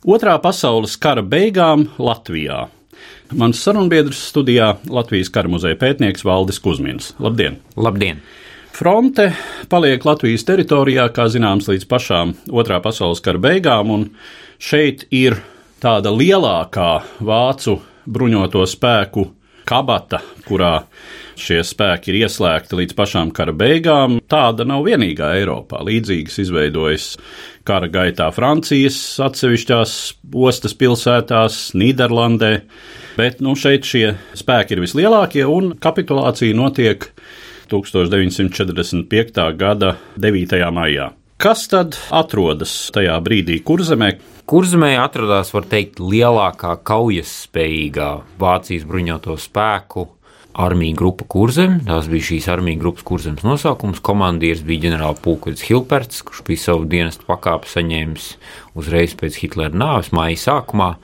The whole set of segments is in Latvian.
Otrā pasaules kara beigām Latvijā. Mans sarunbiedrs studijā Latvijas kara muzeja pētnieks Valdis Kusmins. Labdien! Labdien! Fronte paliek Latvijas teritorijā, kā zināms, līdz pašām Otrā pasaules kara beigām, un šeit ir tāda lielākā vācu bruņoto spēku kabata, kurā šie spēki ir ieslēgti līdz pašām kara beigām. Tāda nav vienīgā Eiropā. Līdzīgas izveidojas kara gaitā Francijas atsevišķās ostas pilsētās, Nīderlandē, bet nu, šeit šie spēki ir vislielākie un kapitulācija notiek 1945. gada 9. maijā. Kas tad atrodas tajā brīdī kurzemē? Kurzemē atradās, var teikt, lielākā kaujas spējīgā Vācijas bruņoto spēku armija grupa Kurzem. Tās bija šīs armija grupas Kurzemes nosaukums. Komandieris bija ģenerālpulkvedis Hilperts, kurš bija savu dienestu pakāpi saņēmis uzreiz pēc Hitlera nāves māja sākumā.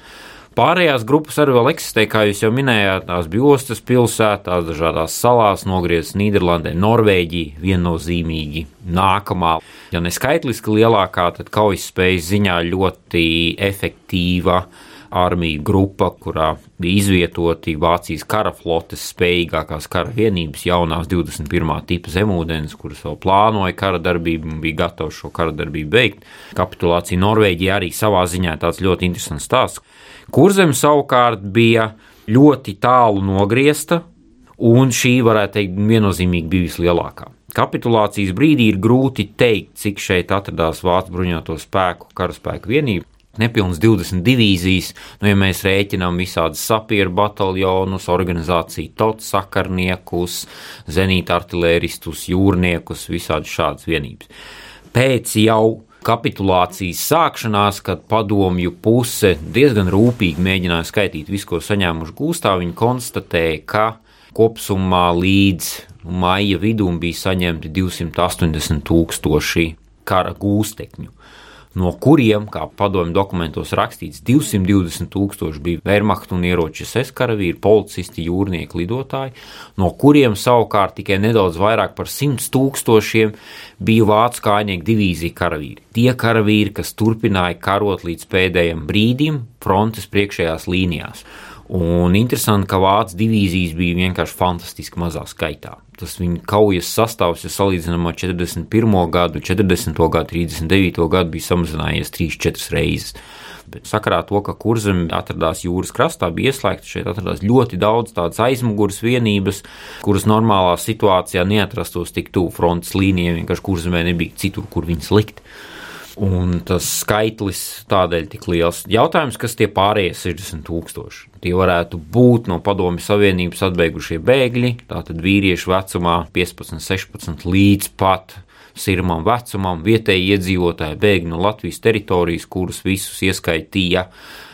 Pārējās grupas arī vēl eksistē, kā jūs jau minējāt, tās bija ostas pilsētās, dažādās salās, nogrieztas Nīderlandē, Norvēģija viennozīmīgi nākamā. Ja ne skaitliski lielākā, tad kaujas spējas ziņā ļoti efektīva armija grupa, kurā bija izvietoti Vācijas kara flotes spējīgākās kara vienības, jaunās 21. tipa zemūdens, kuras vēl plānoja kara darbību un bija gatavs šo kara darbību beigt. Kapitulācija Norvēģija arī savā ziņā tāds ļoti interesants stāsts. Kurzem savukārt bija ļoti tālu nogriezta, un šī, varētu teikt, viennozīmīgi bija vislielākā. Kapitulācijas brīdī ir grūti teikt, cik šeit atradās Vācu bruņoto spēku karaspēku vienība. Nepilns 20 divīzijas, nu, ja mēs rēķinām visādus sapieru bataljonus, organizāciju tautas sakarniekus, zenīta artilēristus, jūrniekus, visādi šādas vienības. Pēc jau kapitulācijas sākšanās, kad padomju puse diezgan rūpīgi mēģināja skaitīt visu, ko saņēmuši gūstā, viņi konstatēja, ka kopsumā līdz maija vidum bija saņemti 280 tūkstoši kara gūstekņu no kuriem, kā padomju dokumentos rakstīts, 220 tūkstoši bija Wehrmacht un ieroču SS karavīri, policisti, jūrnieki, lidotāji, no kuriem savukārt tikai nedaudz vairāk par 100 tūkstošiem bija vācu kājnieku divīzija karavīri. Tie karavīri, kas turpināja karot līdz pēdējiem brīdim frontes priekšējās līnijās. Un interesanti, ka vācu divīzijas bija vienkārši fantastiski mazā skaitā. Tas viņa kaujas sastāvs, ja salīdzinām ar 41. gadu, 40. gadu, 39. gadu, bija samazinājies 3-4 reizes. Bet sakarā to, ka kurzem atradās jūras krastā, bija ieslēgta šeit atradās ļoti daudz tādas aizmugures vienības, kuras normālā situācijā neatrastos tik tuvu frontes līnijai, vienkārši kurzemē nebija citur, kur viņas likt. Un tas skaitlis tādēļ tik liels. Jautājums, kas tie pārējie 60 tūkstoši? Tie varētu būt no Padomju Savienības atbeigušie bēgļi, tātad vīriešu vecumā 15, 16 līdz pat sirmam vecumam, vietēji iedzīvotāji bēg no Latvijas teritorijas, kurus visus ieskaitīja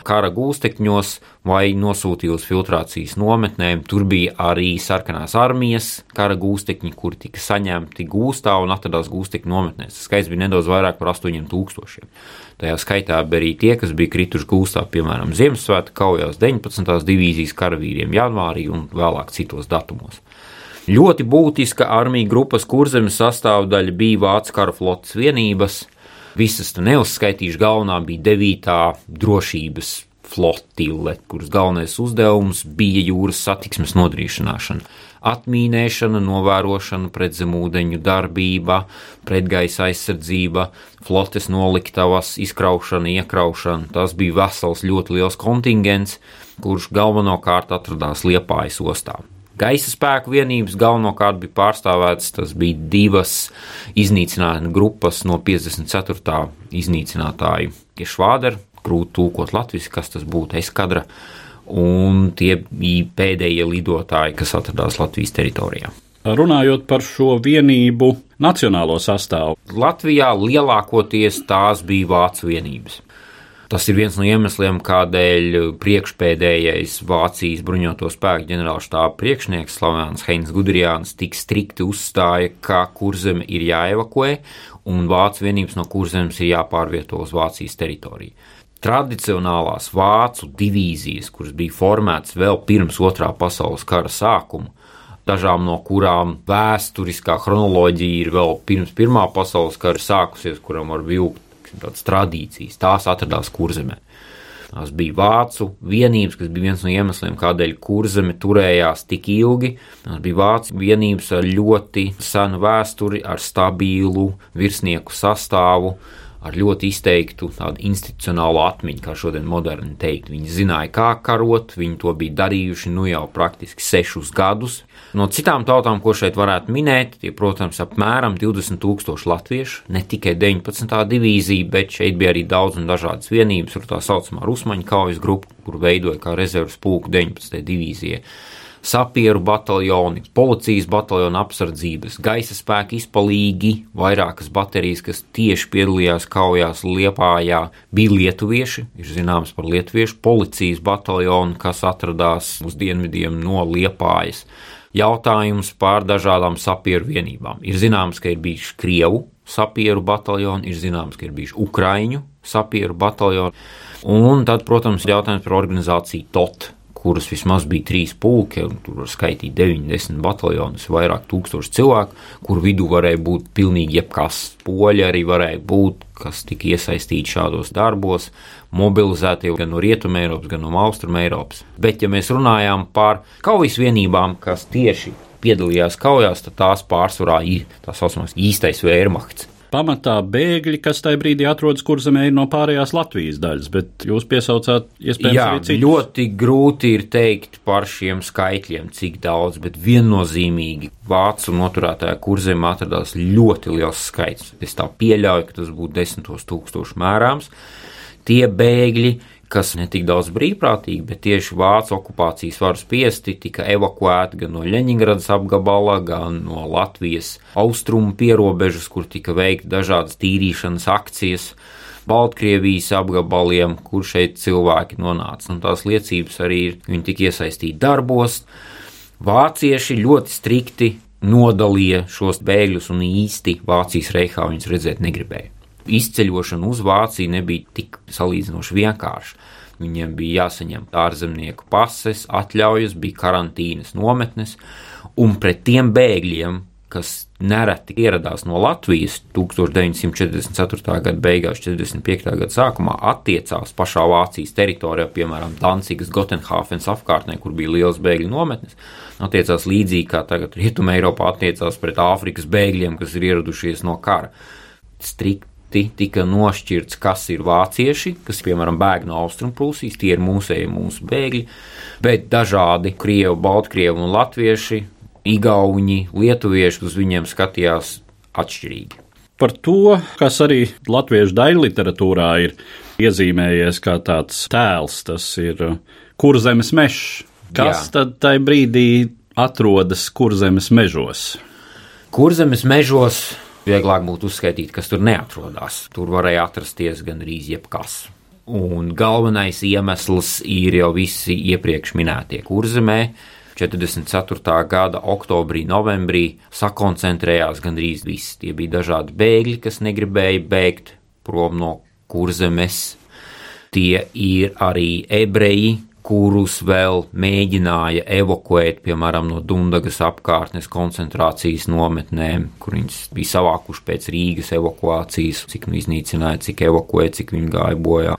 kara gūstekņos vai nosūtīja uz filtrācijas nometnēm. Tur bija arī sarkanās armijas kara gūstekņi, kuri tika saņemti gūstā un atradās gūstekņu nometnēs. Skaits bija nedaudz vairāk par 8000. Tajā skaitā bija arī tie, kas bija krituši gūstā, piemēram, Ziemassvētku kaujās 19. divīzijas karavīriem janvārī un vēlāk citos datumos. Ļoti būtiska armija grupas kurzemes sastāvdaļa bija Vācu kara flotes vienības. Visas neuzskaitīšu, galvenā bija 9. drošības flotile, kuras galvenais uzdevums bija jūras satiksmes nodrošināšana. Atmīnēšana, novērošana, pretstemūdeņu darbība, pretgaisa aizsardzība, flotes noliktavas, izkraušana, iekraušana. Tas bija vesels ļoti liels kontingents, kurš galvenokārt atradās Liepājas ostā. Gaisa spēku vienības galvenokārt bija pārstāvētas. Tas bija divas iznīcinātāju grupas no 54. iznīcinātāju. Švādera, grūti tulkot latviešu, kas tas būtu eskadra, un tie bija pēdējie lidotāji, kas atradās Latvijas teritorijā. Runājot par šo vienību nacionālo sastāvu. Latvijā lielākoties tās bija vācu vienības. Tas ir viens no iemesliem, kādēļ priekšpēdējais Vācijas bruņoto spēku ģenerālštāba priekšnieks Slavens Heins Gudrijāns tik strikti uzstāja, ka kurzeme ir jāevakuē un vācu vienības no kurzemes ir jāpārvieto uz Vācijas teritoriju. Tradicionālās vācu divīzijas, kuras bija formētas vēl pirms otrā pasaules kara sākuma, dažām no kurām vēsturiskā chronoloģija ir vēl pirms Pirmā pasaules kara sākusies, kuram var vilkt tādas tradīcijas. Tās atradās kurzemē. Tās bija vācu vienības, kas bija viens no iemesliem, kādēļ kurzeme turējās tik ilgi. Tās bija vācu vienības ar ļoti senu vēsturi, ar stabilu virsnieku sastāvu, ar ļoti izteiktu tādu institucionālu atmiņu, kā šodien moderni teikt. Viņi zināja, kā karot, viņi to bija darījuši nu jau praktiski sešus gadus. No citām tautām, ko šeit varētu minēt, tie, protams, apmēram 20 tūkstoši latviešu, ne tikai 19. divīzija, bet šeit bija arī daudz un dažādas vienības, tur tā saucamā Rusmaņu kaujas grupa, kur veidoja kā rezerves pulku 19. divīzijai sapieru bataljoni, policijas bataljona apsardzības, gaisa spēka izpalīgi, vairākas baterijas, kas tieši piedalījās kaujās Liepājā, bija lietuvieši, ir zināms par lietuviešu policijas bataljonu, kas atradās uz dienvidiem no Liepājas. Jautājums par dažādām sapieru vienībām. Ir zināms, ka ir bijuši Krievu sapieru bataljoni, ir zināms, ka ir bijuši Ukraiņu sapieru bataljoni, un tad, protams, jautājums par organizāciju TOT kuras vismaz bija trīs pulki, un tur var skaitīt 90 bataljonus, vairāk tūkstoši cilvēku, kur vidū varēja būt pilnīgi jebkas. Poļi arī varēja būt, kas tika iesaistīti šādos darbos, mobilizēti gan no Rietumē Eiropas, gan no Austrumē Eiropas. Bet, ja mēs runājām par kaujas vienībām, kas tieši piedalījās kaujās, tad tās pārsvarā ir tā saucamais īstais vērmakts pamatā bēgļi, kas tajā brīdī atrodas kurzemē, ir no pārējās Latvijas daļas, bet jūs piesaucāt iespējams Jā, arī citus. ļoti grūti ir teikt par šiem skaitļiem, cik daudz, bet viennozīmīgi vācu noturētāja kurzemē atradās ļoti liels skaits. Es tā pieļauju, ka tas būtu desmitos tūkstošu mērāms. Tie bēgļi, kas ne tik daudz brīvprātīgi, bet tieši vācu okupācijas varu spiesti tika evakuēti gan no Ļeņingradas apgabala, gan no Latvijas austrumu pierobežas, kur tika veikti dažādas tīrīšanas akcijas. Baltkrievijas apgabaliem, kur šeit cilvēki nonāca. Un tās liecības arī ir, viņi tika iesaistīti darbos. Vācieši ļoti strikti nodalīja šos bēgļus un īsti Vācijas reihā viņus redzēt negribēja izceļošana uz Vāciju nebija tik salīdzinoši vienkārša. Viņiem bija jāsaņem ārzemnieku pases, atļaujas, bija karantīnas nometnes, un pret tiem bēgļiem, kas nereti ieradās no Latvijas 1944. gada beigās, 45. gada sākumā, attiecās pašā Vācijas teritorijā, piemēram, Dancigas, Gotenhāfens apkārtnē, kur bija liels bēgļu nometnes, attiecās līdzīgi kā tagad Rietumē Eiropā attiecās pret Āfrikas bēgļiem, kas ir ieradušies no kara. Strikt tika nošķirts, kas ir vācieši, kas, piemēram, bēg no austrumprūsīs, tie ir mūsēji mūsu bēgļi, bet dažādi krievi, baltkrievi un latvieši, igauņi, lietuvieši uz viņiem skatījās atšķirīgi. Par to, kas arī latviešu daļu literatūrā ir iezīmējies kā tāds tēls, tas ir kurzemes mežs. Kas Jā. tad tajā brīdī atrodas kurzemes mežos? Kurzemes mežos vieglāk būtu uzskaitīt, kas tur neatrodas. Tur varēja atrasties gandrīz jebkas. Un galvenais iemesls ir jau visi iepriekš minētie kurzemē. 44. gada oktobrī, novembrī sakoncentrējās gandrīz visi. Tie bija dažādi bēgļi, kas negribēja bēgt prom no kurzemes. Tie ir arī ebreji, kurus vēl mēģināja evakuēt, piemēram, no Dundagas apkārtnes koncentrācijas nometnēm, kur viņas bija savākuši pēc Rīgas evakuācijas, cik nu iznīcināja, cik evakuēja, cik viņi gāja bojā.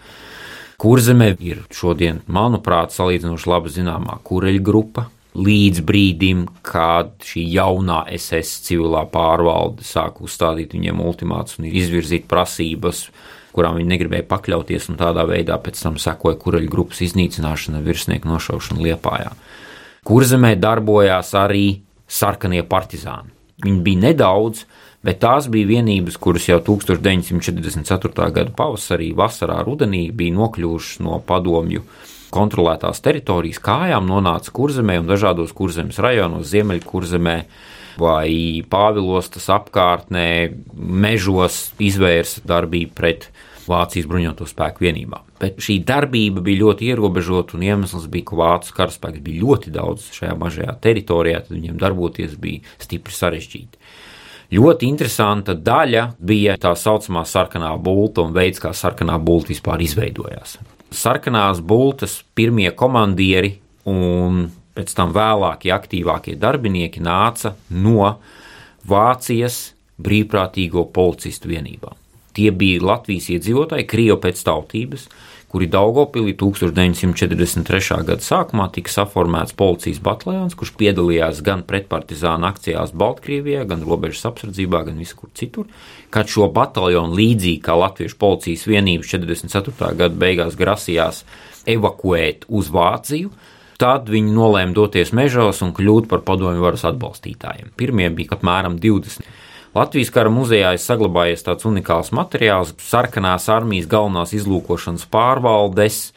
Kurzeme ir šodien, manuprāt, salīdzinoši labi zināmā kureļu grupa. Līdz brīdim, kad šī jaunā SS civilā pārvalde sāk uzstādīt viņiem ultimātus un izvirzīt prasības kurām viņi negribēja pakļauties, un tādā veidā pēc tam sekoja kureļu grupas iznīcināšana, virsnieku nošaušana Liepājā. Kurzemē darbojās arī sarkanie partizāni. Viņi bija nedaudz, bet tās bija vienības, kuras jau 1944. gada pavasarī, vasarā, rudenī bija nokļuvušas no padomju kontrolētās teritorijas kājām, nonāca kurzemē un dažādos kurzemes rajonos, ziemeļkurzemē vai Pāvilostas apkārtnē, mežos izvērsa darbību pret Vācijas bruņoto spēku vienībām. Bet šī darbība bija ļoti ierobežota, un iemesls bija, ka vācu karaspēks bija ļoti daudz šajā mazajā teritorijā, tad viņiem darboties bija stipri sarežģīti. Ļoti interesanta daļa bija tā saucamā sarkanā bulta un veids, kā sarkanā bulta vispār izveidojās. Sarkanās bultas pirmie komandieri un pēc tam vēlākie aktīvākie darbinieki nāca no Vācijas brīvprātīgo policistu vienībām. Tie bija Latvijas iedzīvotāji, krievi pēc tautības, kuri Daugopilī 1943. gada sākumā tika saformēts policijas bataljons, kurš piedalījās gan pretpartizāna akcijās Baltkrievijā, gan robežas apsardzībā, gan visur citur. Kad šo bataljonu līdzīgi kā Latviešu policijas vienības 44. gada beigās grasījās evakuēt uz Vāciju, Tad viņi nolēma doties mežos un kļūt par padomju varas atbalstītājiem. Pirmie bija apmēram 20. Latvijas kara muzejā ir saglabājies tāds unikāls materiāls, sarkanās armijas galvenās izlūkošanas pārvaldes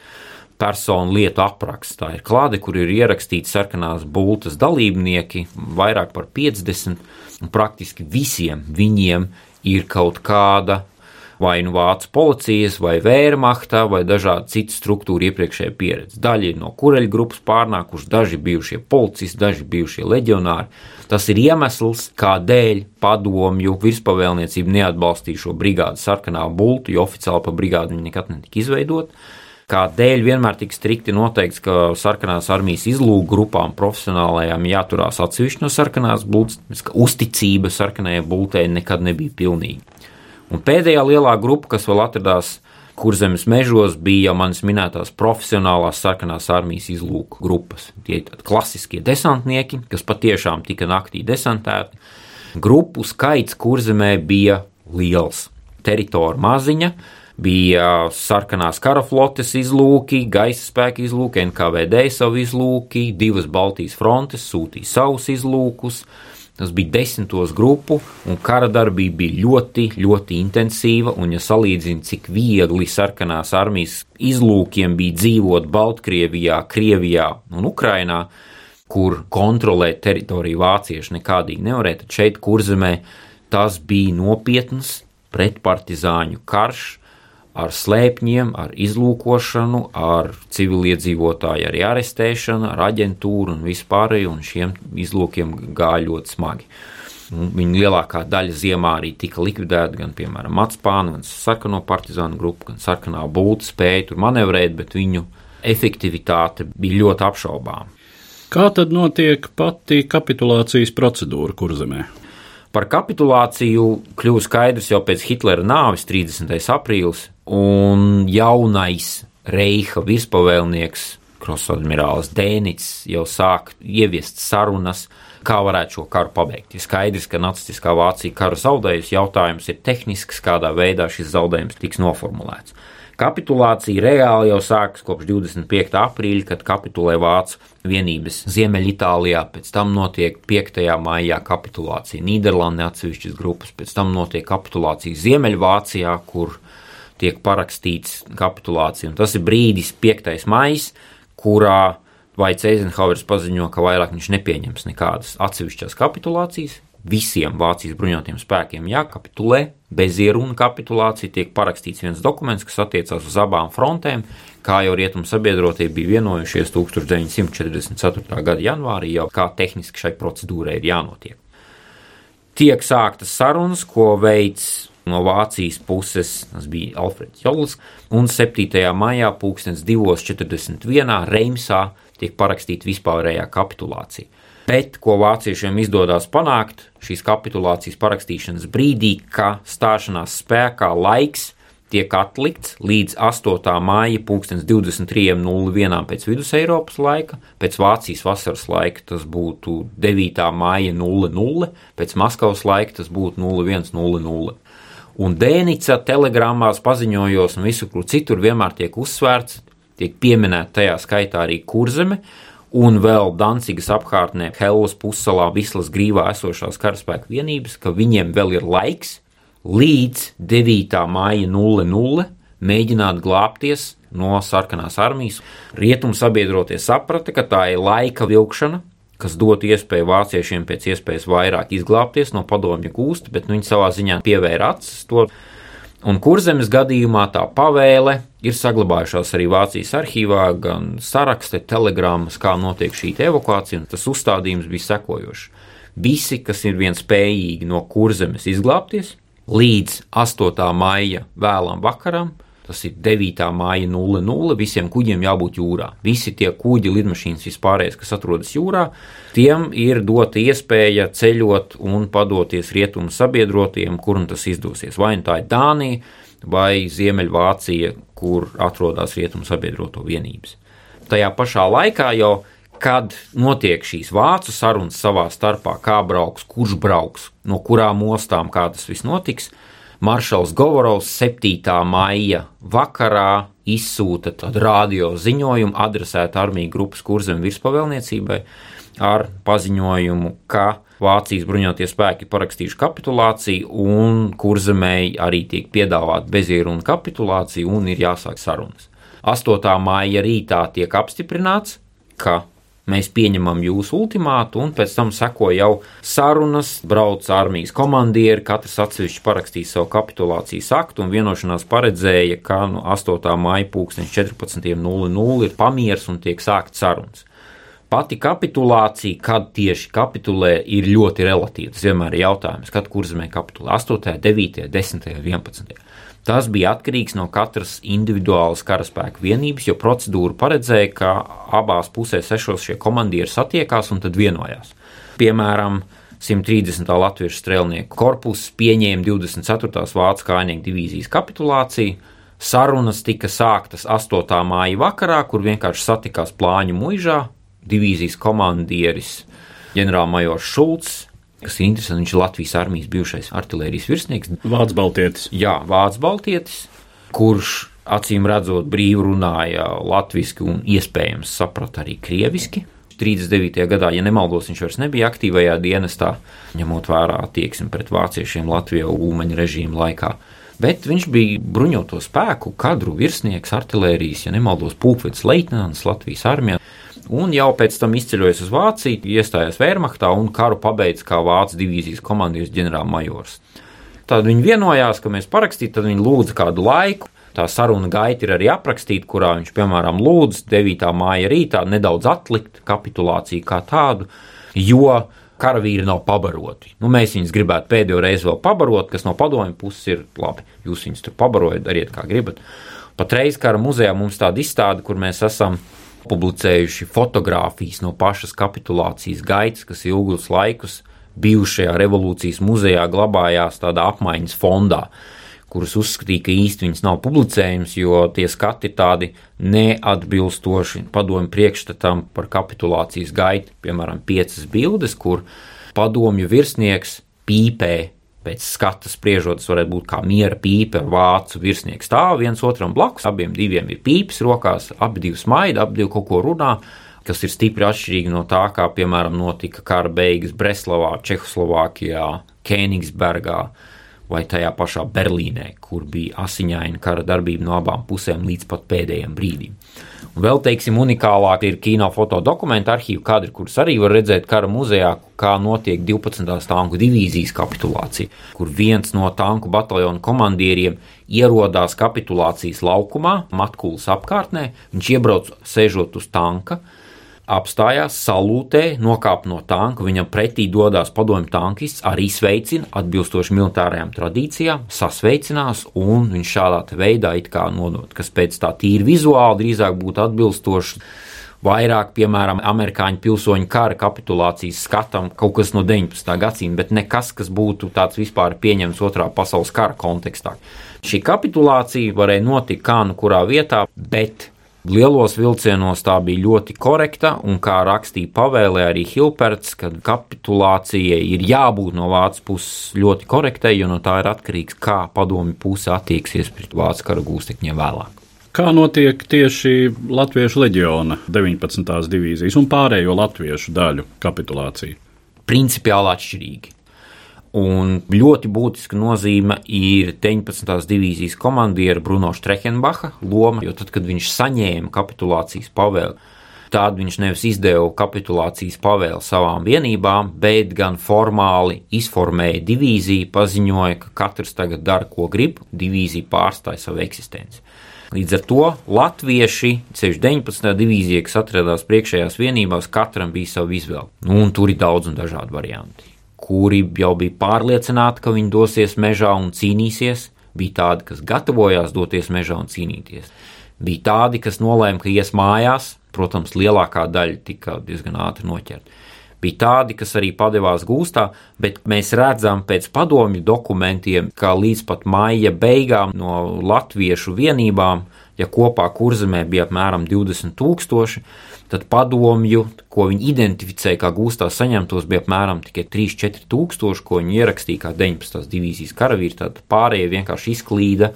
personu lietu apraksts. Tā ir klāde, kur ir ierakstīti sarkanās bultas dalībnieki, vairāk par 50, un praktiski visiem viņiem ir kaut kāda vai nu vācu policijas, vai vērmahtā, vai dažādu citu struktūru iepriekšējā pieredze. Daļa ir no kureļu grupas pārnākuši, daži bijušie policisti, daži bijušie leģionāri. Tas ir iemesls, kādēļ padomju virspavēlniecība neatbalstīja šo brigādu sarkanā bultu, jo oficiāli pa brigādu viņa nekad netika izveidota. Kādēļ vienmēr tika strikti noteikts, ka sarkanās armijas izlūku grupām profesionālajām jāturās atsevišķi no sarkanās bultas, ka uzticība sarkanajai bultei nekad nebija pilnīga. Un pēdējā lielā grupa, kas vēl atradās kurzemes mežos, bija jau manis minētās profesionālās sarkanās armijas izlūku grupas. Tie ir klasiskie desantnieki, kas patiešām tika naktī desantēti. Grupu skaits kurzemē bija liels. Teritorija maziņa, bija sarkanās karaflotes izlūki, gaisa spēka izlūki, NKVD savu izlūki, divas Baltijas frontes sūtīja savus izlūkus, Tas bija desmitos grupu, un kara darbība bija ļoti, ļoti intensīva. Un, ja salīdzina, cik viegli sarkanās armijas izlūkiem bija dzīvot Baltkrievijā, Krievijā un Ukrainā, kur kontrolēt teritoriju vācieši nekādīgi nevarēja, tad šeit, kurzemē, tas bija nopietns pretpartizāņu karš ar slēpņiem, ar izlūkošanu, ar civiliedzīvotāju arī arestēšanu, ar aģentūru un vispārēju, un šiem izlūkiem gāja ļoti smagi. Viņa lielākā daļa ziemā arī tika likvidēta, gan, piemēram, Matspāna, gan sarkano partizānu grupa, gan sarkanā būtne spēja tur manevrēt, bet viņu efektivitāte bija ļoti apšaubāma. Kā tad notiek pati kapitulācijas procedūra kurzemē? Par kapitulāciju kļuva skaidrs jau pēc Hitlera nāves 30. aprīlis, un jaunais Reiha virspavēlnieks Krosadmirālis Dēnits jau sāk ieviest sarunas, kā varētu šo karu pabeigt. Ir skaidrs, ka nacistiskā Vācija karu zaudējusi, jautājums ir tehnisks, kādā veidā šis zaudējums tiks noformulēts. Kapitulācija reāli jau sākas kopš 25. aprīļa, kad kapitulē Vācu vienības Ziemeļitālijā, pēc tam notiek 5. maijā kapitulācija Nīderlandē, atsevišķas grupas, pēc tam notiek kapitulācija Ziemeļvācijā, kur tiek parakstīts kapitulācija. Un tas ir brīdis, 5. maijs, kurā Vaits Eizenhauers paziņo, ka vairāk viņš nepieņems nekādas atsevišķas kapitulācijas, visiem Vācijas bruņotajiem spēkiem jākapitulē, bez ierunu kapitulācija tiek parakstīts viens dokuments, kas attiecās uz abām frontēm, kā jau rietumu sabiedrotie bija vienojušies 1944. gada janvārī, jau kā tehniski šai procedūrai ir jānotiek. Tiek sāktas sarunas, ko veids no Vācijas puses, tas bija Alfreds Jolis, un 7. maijā 2041. Reimsā tiek parakstīta vispārējā kapitulācija. Bet, ko vāciešiem izdodas panākt šīs kapitulācijas parakstīšanas brīdī, ka stāšanās spēkā laiks tiek atlikts līdz 8. māja 23.01. pēc vidus Eiropas laika, pēc Vācijas vasaras laika tas būtu 9. māja 00, pēc Maskavas laika tas būtu 0100. Un Dēnica telegrāmās paziņojos un visur, kur citur vienmēr tiek uzsvērts, tiek pieminēta tajā skaitā arī kurzeme, un vēl Dancigas apkārtnē, Hellas pussalā, Vislas grīvā esošās karaspēku vienības, ka viņiem vēl ir laiks līdz 9. māja 00 mēģināt glābties no sarkanās armijas. Rietumu sabiedrotie saprata, ka tā ir laika vilkšana, kas dot iespēju vāciešiem pēc iespējas vairāk izglābties no padomju gūsta, bet nu, viņi savā ziņā pievēra acis to. Un kurzemes gadījumā tā pavēle ir saglabājušās arī Vācijas arhīvā, gan sarakste, telegrammas, kā notiek šī evakuācija, un tas uzstādījums bija sekojošs. Visi, kas ir vien spējīgi no kurzemes izglābties, līdz 8. maija vēlam vakaram, Tas ir 9. māja 00. Visiem kuģiem jābūt jūrā. Visi tie kuģi, lidmašīnas, vispārējais, kas atrodas jūrā, tiem ir dota iespēja ceļot un padoties rietumu sabiedrotiem, kur tas izdosies. Vai nu tā ir Dānija vai Ziemeļvācija, kur atrodas rietumu sabiedroto vienības. Tajā pašā laikā jau kad notiek šīs vācu sarunas savā starpā, kā brauks, kurš brauks, no kurām ostām, kā tas viss notiks, Maršals Govorovs 7. maija vakarā izsūta radio ziņojumu adresētu armiju grupas kurzem virspavēlniecībai ar paziņojumu, ka Vācijas bruņotie spēki parakstījuši kapitulāciju, un kurzemēji arī tiek piedāvāta bezieruna kapitulācija un ir jāsāk sarunas. 8. māja rītā tiek apstiprināts, ka mēs pieņemam jūsu ultimātu, un pēc tam seko jau sarunas, brauc armijas komandieri, katrs atsevišķi parakstīja savu kapitulācijas aktu, un vienošanās paredzēja, ka no 8. maija 14.00 ir pamieris un tiek sākt sarunas. Pati kapitulācija, kad tieši kapitulē, ir ļoti relatīva. Tas vienmēr ir jautājums, kad kurzemē kapitulē 8., 9., 10., 11. Tas bija atkarīgs no katras individuālas karaspēka vienības, jo procedūra paredzēja, ka abās pusēs sešos šie komandieri satiekās un tad vienojās. Piemēram, 130. Latvijas strēlnieku korpuss pieņēma 24. Vācu kājnieku divīzijas kapitulāciju. Sarunas tika sāktas 8. māja vakarā, kur vienkārši satikās plāņu muižā. Divīzijas komandieris ģenerālmajors Šulcs kas ir interesanti. Viņš ir Latvijas armijas bijušais artērijas virsnieks. Vācu Baltietis. Jā, Vācu Baltietis, kurš acīm redzot brīvi runāja latviešu un iespējams saprata arī krieviski. 39. gadā, ja nemaldos, viņš vairs nebija aktīvajā dienestā, ņemot vērā attieksmi pret vāciešiem Latvijā Ulmaņa režīma laikā. Bet viņš bija bruņoto spēku kadru virsnieks, artērijas, ja nemaldos, pulkvedis leitnants Latvijas armijā un jau pēc tam izceļojies uz Vāciju, iestājās Wehrmachtā un karu pabeidz kā Vācijas divīzijas komandieris ģenerālmajors. Tad viņi vienojās, ka mēs parakstītu, tad viņi lūdza kādu laiku. Tā saruna gaita ir arī aprakstīta, kurā viņš, piemēram, lūdz 9. māja rītā nedaudz atlikt kapitulāciju kā tādu, jo karavīri nav pabaroti. Nu, mēs viņus gribētu pēdējo reizi vēl pabarot, kas no padomju puses ir labi. Jūs viņus tur pabarojat, dariet kā gribat. Patreiz kara muzejā mums tāda izstāde, kur mēs esam publicējuši fotogrāfijas no pašas kapitulācijas gaitas, kas ilgus laikus bijušajā revolūcijas muzejā glabājās tādā apmaiņas fondā, kuras uzskatīja, ka īsti viņas nav publicējums, jo tie skati tādi neatbilstoši padomju priekšstatam par kapitulācijas gaitu. Piemēram, piecas bildes, kur padomju virsnieks pīpē pēc skata spriežot, tas varētu būt kā miera pīpe vācu virsnieku stāv viens otram blakus. Abiem diviem ir pīpes rokās, abi divi smaida, abi divi kaut ko runā. Kas ir stipri atšķirīgi no tā, kā piemēram notika kara beigas Breslavā, Čehoslovākijā, Kēnigsbergā vai tajā pašā Berlīnē, kur bija asiņaina kara darbība no abām pusēm līdz pat pēdējiem brīdim. Vēl, teiksim, unikālāk ir kino fotodokumentu arhīvu kadri, kurus arī var redzēt kara muzejā, kā notiek 12. tanku divīzijas kapitulācija, kur viens no tanku bataljonu komandieriem ierodās kapitulācijas laukumā, Matkulas apkārtnē, viņš iebrauc sēžot uz tanka, apstājās, salūtē, nokāp no tanka, viņam pretī dodas padomju tankists, arī sveicina atbilstoši militārajām tradīcijām, sasveicinās, un viņš šādā veidā it kā nodot, kas pēc tā tīri vizuāli drīzāk būtu atbilstoši. Vairāk, piemēram, amerikāņu pilsoņu kara kapitulācijas skatam kaut kas no 19. gadsimta, bet nekas, kas būtu tāds vispār pieņemts otrā pasaules kara kontekstā. Šī kapitulācija varēja notikt kā nu kurā vietā, bet Lielos vilcienos tā bija ļoti korekta, un kā rakstīja pavēlē arī Hilperts, ka kapitulācijai ir jābūt no vācu puses ļoti korektai, jo no tā ir atkarīgs, kā padomi puse attieksies pret vācu kara gūstekņiem vēlāk. Kā notiek tieši Latviešu leģiona 19. divīzijas un pārējo latviešu daļu kapitulācija? Principiāli atšķirīgi. Un ļoti būtiska nozīme ir 19. divīzijas komandiera Bruno Strechenbacha loma, jo tad, kad viņš saņēma kapitulācijas pavēli, tad viņš nevis izdeva kapitulācijas pavēli savām vienībām, bet gan formāli izformēja divīziju, paziņoja, ka katrs tagad dara, ko grib, divīzija pārstāja savu eksistenci. Līdz ar to latvieši, ceļš 19. divīzija, kas atradās priekšējās vienībās, katram bija sava izvēle. Nu, un tur ir daudz un dažādi varianti kuri jau bija pārliecināti, ka viņi dosies mežā un cīnīsies, bija tādi, kas gatavojās doties mežā un cīnīties. Bija tādi, kas nolēma, ka ies mājās, protams, lielākā daļa tika diezgan ātri noķerta. Bija tādi, kas arī padevās gūstā, bet mēs redzam pēc padomju dokumentiem, ka līdz pat maija beigām no latviešu vienībām, ja kopā kurzemē bija apmēram 20 tūkstoši, tad padomju, ko viņi identificēja kā gūstā saņemtos, bija apmēram tikai 3-4 tūkstoši, ko viņi ierakstīja kā 19. divīzijas karavīri, tad pārējie vienkārši izklīda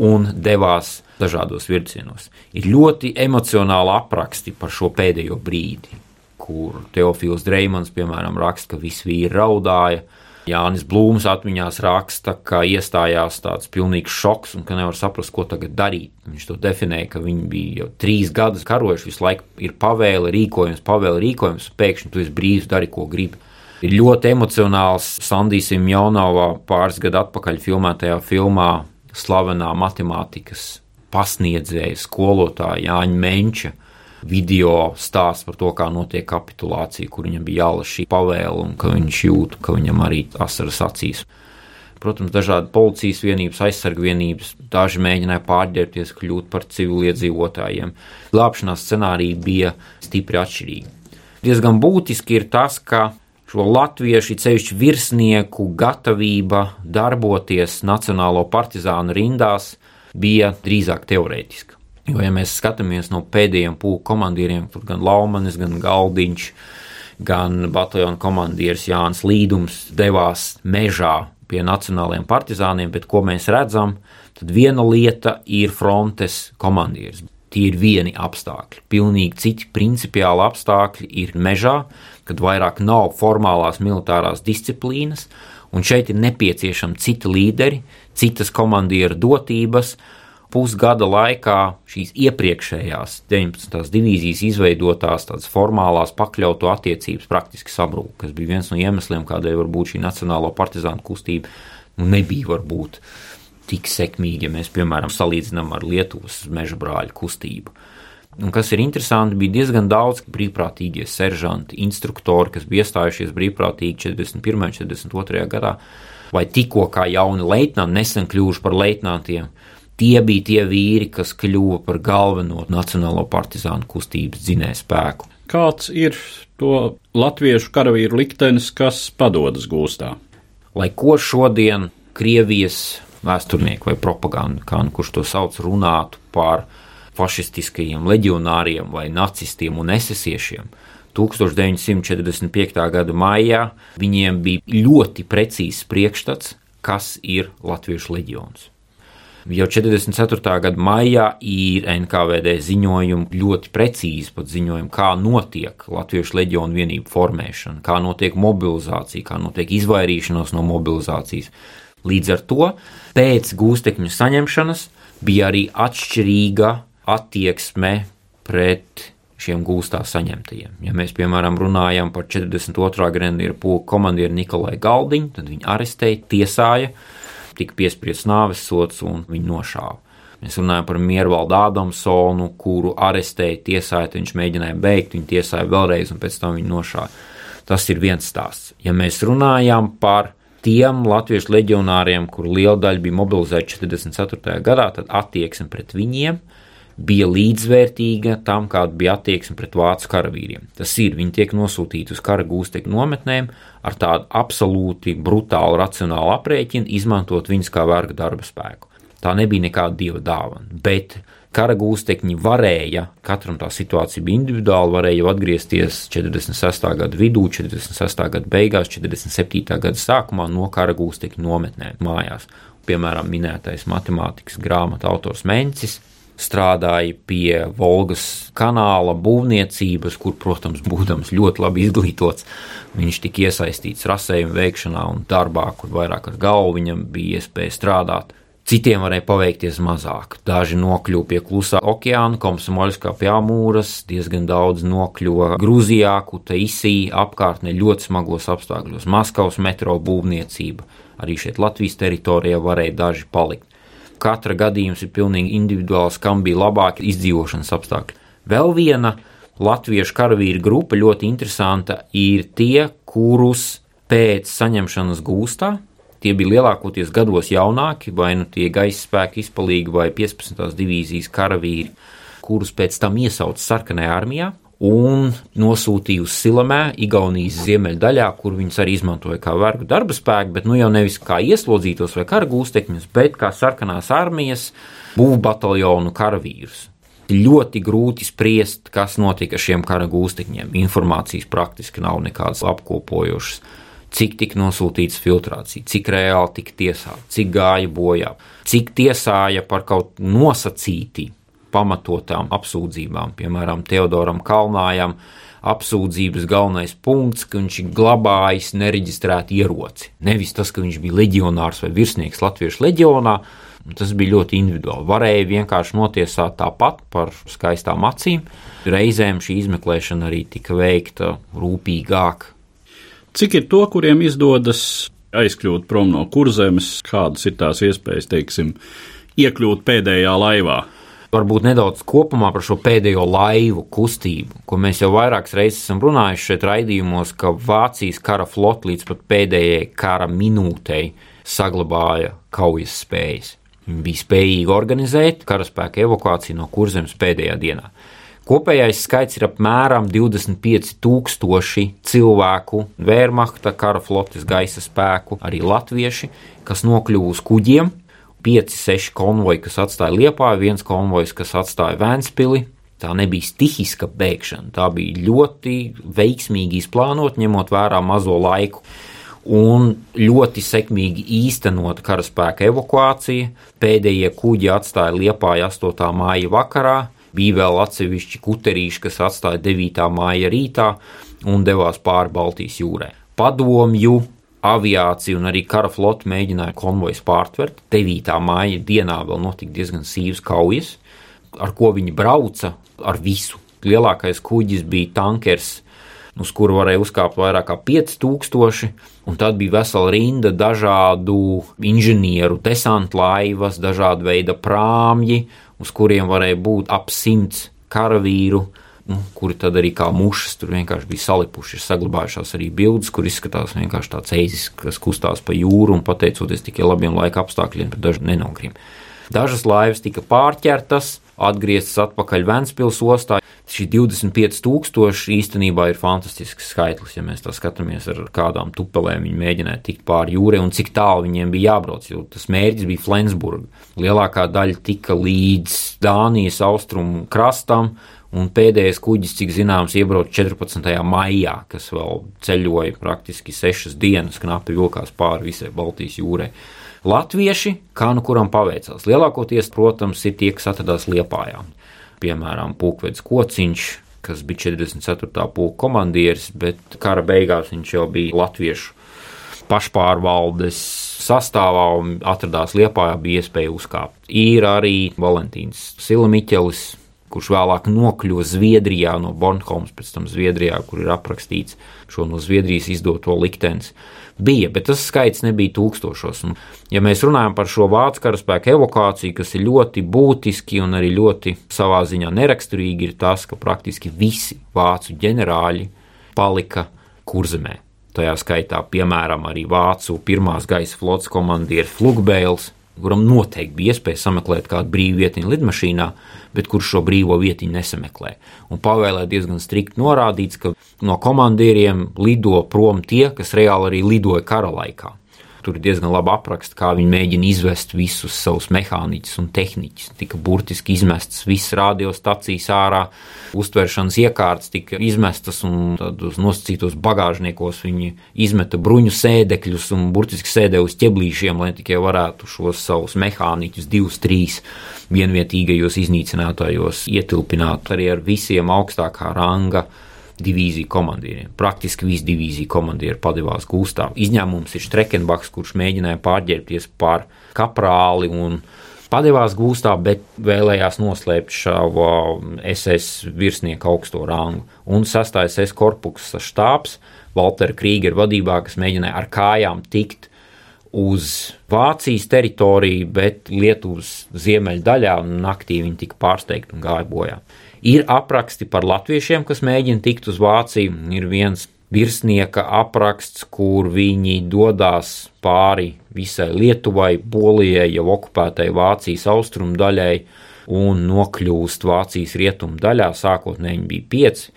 un devās dažādos virzienos. Ir ļoti emocionāli apraksti par šo pēdējo brīdi, kur Teofils Dreimans, piemēram, raksta, ka visi vīri raudāja, Jānis Blūms atmiņās raksta, ka iestājās tāds pilnīgs šoks un ka nevar saprast, ko tagad darīt. Viņš to definēja, ka viņi bija jau trīs gadus karojuši, visu laiku ir pavēle, rīkojums, pavēle, rīkojums, un pēkšņi tu esi brīvs, dari, ko gribi. Ir ļoti emocionāls Sandijs Jaunavā pāris gadu atpakaļ filmētajā filmā slavenā matemātikas pasniedzēja skolotāja Jāņa Menča video stāsts par to, kā notiek kapitulācija, kur viņam bija jālas šī pavēle un ka viņš jūt, ka viņam arī asaras acīs. Protams, dažādi policijas vienības, aizsargu vienības, daži mēģināja pārģērbties, kļūt par civiliedzīvotājiem. Glābšanās scenāriji bija stipri atšķirīgi. Diezgan būtiski ir tas, ka šo latviešu ceļu virsnieku gatavība darboties Nacionālo partizānu rindās bija drīzāk teorētiska. Jo, ja mēs skatāmies no pēdējiem pūku komandieriem, tur gan Laumanis, gan Galdiņš, gan bataljona komandieris Jānis Līdums devās mežā pie nacionālajiem partizāniem, bet ko mēs redzam, tad viena lieta ir frontes komandieris. Tie ir vieni apstākļi. Pilnīgi citi principiāli apstākļi ir mežā, kad vairāk nav formālās militārās disciplīnas, un šeit ir nepieciešami citi līderi, citas komandieru dotības, pusgada laikā šīs iepriekšējās 19. divīzijas izveidotās tādas formālās pakļautu attiecības praktiski sabrūk, kas bija viens no iemesliem, kādēļ varbūt šī nacionālo partizānu kustība nu, nebija varbūt tik sekmīga, ja mēs, piemēram, salīdzinām ar Lietuvas meža brāļu kustību. Un kas ir interesanti, bija diezgan daudz brīvprātīgie seržanti, instruktori, kas bija iestājušies brīvprātīgi 41. un 42. gadā, vai tikko kā jauni leitnanti, nesen kļuvuši par leitnantiem, Tie bija tie vīri, kas kļuva par galveno nacionālo partizānu kustības dzinēju spēku. Kāds ir to latviešu karavīru liktenis, kas padodas gūstā? Lai ko šodien Krievijas vēsturnieki vai propaganda, kā nu kurš to sauc, runātu par fašistiskajiem leģionāriem vai nacistiem un esesiešiem, 1945. gada maijā viņiem bija ļoti precīzs priekšstats, kas ir Latviešu leģions. Jau 44. gada maijā ir NKVD ziņojumi ļoti precīzi pat ziņojumi, kā notiek Latviešu leģionu vienību formēšana, kā notiek mobilizācija, kā notiek izvairīšanās no mobilizācijas. Līdz ar to pēc gūstekņu saņemšanas bija arī atšķirīga attieksme pret šiem gūstā saņemtajiem. Ja mēs, piemēram, runājam par 42. grenadieru pulku komandieru Nikolai Galdiņu, tad viņu arestēja, tiesāja, tika piespriests nāves sots un viņu nošāva. Mēs runājam par Miervaldu Ādamsonu, kuru arestēja, tiesāja, viņš mēģināja beigt, viņu tiesāja vēlreiz un pēc tam viņu nošāva. Tas ir viens stāsts. Ja mēs runājam par tiem latviešu leģionāriem, kur liela daļa bija mobilizēta 44. gadā, tad attieksme pret viņiem bija līdzvērtīga tam, kāda bija attieksme pret vācu karavīriem. Tas ir, viņi tiek nosūtīti uz kara gūstekņu nometnēm ar tādu absolūti brutālu racionālu aprēķinu, izmantot viņus kā verga darba spēku. Tā nebija nekāda dieva dāvana, bet kara gūstekņi varēja, katram tā situācija bija individuāla, varēja jau atgriezties 46. gada vidū, 46. gada beigās, 47. gada sākumā no kara gūstekņu nometnēm mājās. Piemēram, minētais matemātikas grāmatu autors Mencis, strādāja pie Volgas kanāla būvniecības, kur, protams, būdams ļoti labi izglītots, viņš tika iesaistīts rasējuma veikšanā un darbā, kur vairāk ar galvu viņam bija iespēja strādāt. Citiem varēja paveikties mazāk. Daži nokļuva pie klusā okeāna, Komsomoļskā pie Amūras, diezgan daudz nokļuva Grūzijā, Kutaisī, apkārtnē ļoti smagos apstākļos. Maskavas metro būvniecība, arī šeit Latvijas teritorijā varēja daži palikt katra gadījums ir pilnīgi individuāls, kam bija labāki izdzīvošanas apstākļi. Vēl viena latviešu karavīru grupa ļoti interesanta ir tie, kurus pēc saņemšanas gūstā. Tie bija lielākoties gados jaunāki, vai nu tie gaisa spēku izpalīgi vai 15. divīzijas karavīri, kurus pēc tam iesauca sarkanajā armijā un nosūtīja uz Silamē, Igaunijas ziemeļdaļā, kur viņus arī izmantoja kā vergu darba spēku, bet nu jau nevis kā ieslodzītos vai kara gūstekņus, bet kā sarkanās armijas būvbataljonu karavīrus. Ļoti grūti spriest, kas notika ar šiem kara gūstekņiem. Informācijas praktiski nav nekādas apkopojošas. Cik tika nosūtīts filtrācija, cik reāli tika tiesāta, cik gāja bojā, cik tiesāja par kaut nosacīti pamatotām apsūdzībām, piemēram, Teodoram Kalnājam. Apsūdzības galvenais punkts, ka viņš ir glabājis nereģistrētu ieroci. Nevis tas, ka viņš bija leģionārs vai virsnieks Latviešu leģionā, tas bija ļoti individuāli. Varēja vienkārši notiesāt tāpat par skaistām acīm. Reizēm šī izmeklēšana arī tika veikta rūpīgāk. Cik ir to, kuriem izdodas aizkļūt prom no kurzemes, kādas ir tās iespējas, teiksim, iekļūt pēdējā laivā? Varbūt nedaudz kopumā par šo pēdējo laivu kustību, ko mēs jau vairākas reizes esam runājuši šeit raidījumos, ka Vācijas kara flote līdz pat pēdējai kara minūtei saglabāja kaujas spējas. Viņi bija spējīgi organizēt karaspēka evakuāciju no kurzemes pēdējā dienā. Kopējais skaits ir apmēram 25,000 cilvēku, Wehrmachta, kara flotes gaisa spēku, arī latvieši, kas nokļuva uz kuģiem 5, 6 konvoji, kas atstāja Liepāju, viens konvojs, kas atstāja Vēnspili. Tā nebija stihiska bēgšana, tā bija ļoti veiksmīgi izplānota, ņemot vērā mazo laiku. Un ļoti sekmīgi īstenot karaspēka evakuācija. Pēdējie kuģi atstāja Liepāju 8. māja vakarā, bija vēl atsevišķi kuterīši, kas atstāja 9. māja rītā un devās pāri Baltijas jūrai. Padomju aviācija un arī kara flote mēģināja konvojus pārtvert. 9. māja dienā vēl notika diezgan sīvas kaujas, ar ko viņi brauca ar visu. Lielākais kuģis bija tankers, uz kuru varēja uzkāpt vairāk kā 5000, un tad bija vesela rinda dažādu inženieru, desantu laivas, dažādu veidu prāmji, uz kuriem varēja būt ap simts karavīru, nu, kuri tad arī kā mušas tur vienkārši bija salipuši. Ir saglabājušās arī bildes, kur izskatās vienkārši tāds eizis, kas kustās pa jūru un pateicoties tikai labiem laika apstākļiem, bet daži nenogrim. Dažas laivas tika pārķertas, atgrieztas atpakaļ Vēncpils ostā. Šī 25,000 īstenībā ir fantastisks skaitlis, ja mēs tā skatāmies ar kādām tupelēm viņi mēģināja tikt pāri jūrai un cik tālu viņiem bija jābrauc. Jo tas mērķis bija Flensburga. Lielākā daļa tika līdz Dānijas austrumu krastam, Un pēdējais kuģis, cik zināms, iebrauca 14. maijā, kas vēl ceļoja praktiski sešas dienas, knapi vilkās pāri visai Baltijas jūrai. Latvieši, kā nu kuram paveicās, lielākoties, protams, ir tie, kas atradās Liepājā. Piemēram, Pūkvedis Kociņš, kas bija 44. pulka komandieris, bet kara beigās viņš jau bija latviešu pašpārvaldes sastāvā un atradās Liepājā, bija iespēja uzkāpt. Ir arī Valentīns Silamiķelis, kurš vēlāk nokļuva Zviedrijā no Bornholmas, pēc tam Zviedrijā, kur ir aprakstīts šo no Zviedrijas izdoto liktenis. Bija, bet tas skaits nebija tūkstošos. Un, ja mēs runājam par šo vācu karaspēku evakuāciju, kas ir ļoti būtiski un arī ļoti savā ziņā neraksturīgi, ir tas, ka praktiski visi vācu ģenerāļi palika kurzemē. Tajā skaitā, piemēram, arī vācu pirmās gaisa flotes komandieris Flugbēls, kuram noteikti bija iespēja sameklēt kādu brīvu vietiņu lidmašīnā, bet kurš šo brīvo vietiņu nesameklē. Un pavēlē diezgan strikt norādīts, ka no komandieriem lido prom tie, kas reāli arī lidoja kara laikā. Tur diezgan labi apraksta, kā viņi mēģina izvest visus savus mehāniķus un tehniķus. Tika burtiski izmestas visas radiostacijas ārā, uztveršanas iekārtas tika izmestas un tādos nosacītos bagāžniekos viņi izmeta bruņu sēdekļus un burtiski sēdēja uz ķeblīšiem, lai tikai varētu šos savus mehāniķus, divus, trīs vienvietīgajos iznīcinātājos ietilpināt arī ar visiem augstākā ranga divīziju komandieriem. Praktiski visi divīziju komandieri padevās gūstā. Izņēmums ir Strekenbachs, kurš mēģināja pārģērbties par kaprāli un padevās gūstā, bet vēlējās noslēpt šāva SS virsnieku augsto rangu. Un sastājas SS korpusa štābs Waltera Krīgera vadībā, kas mēģināja ar kājām tikt uz Vācijas teritoriju, bet Lietuvas ziemeļdaļā naktī viņi tika pārsteigti un gāja bojā. Ir apraksti par latviešiem, kas mēģina tikt uz Vāciju. Ir viens virsnieka apraksts, kur viņi dodas pāri visai Lietuvai, Polijai, jau okupētai Vācijas austrumu daļai un nokļūst Vācijas rietumu daļā. Sākotnēji viņi bija pieci,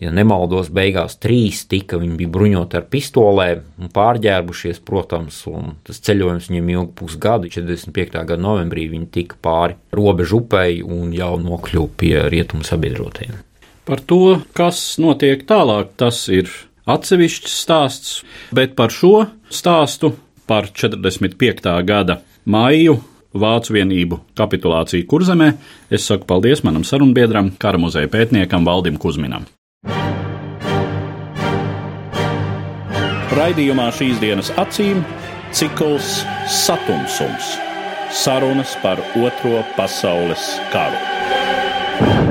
ja nemaldos, beigās trīs tika. Viņi bija bruņoti ar pistolēm pārģērbušies, protams, un tas ceļojums viņiem ilga pusgadu. 45. gada novembrī viņi tika pāri robežu upei un jau nokļuva pie rietumu sabiedrotajiem. Par to, kas notiek tālāk, tas ir atsevišķs stāsts, bet par šo stāstu, par 45. gada maiju Vācu vienību kapitulāciju Kurzemē, es saku paldies manam sarunbiedram, kara muzeja pētniekam Valdim Kusminam. Raidījumā šīs dienas acīm cikls Satumsums - sarunas par Otro pasaules karu.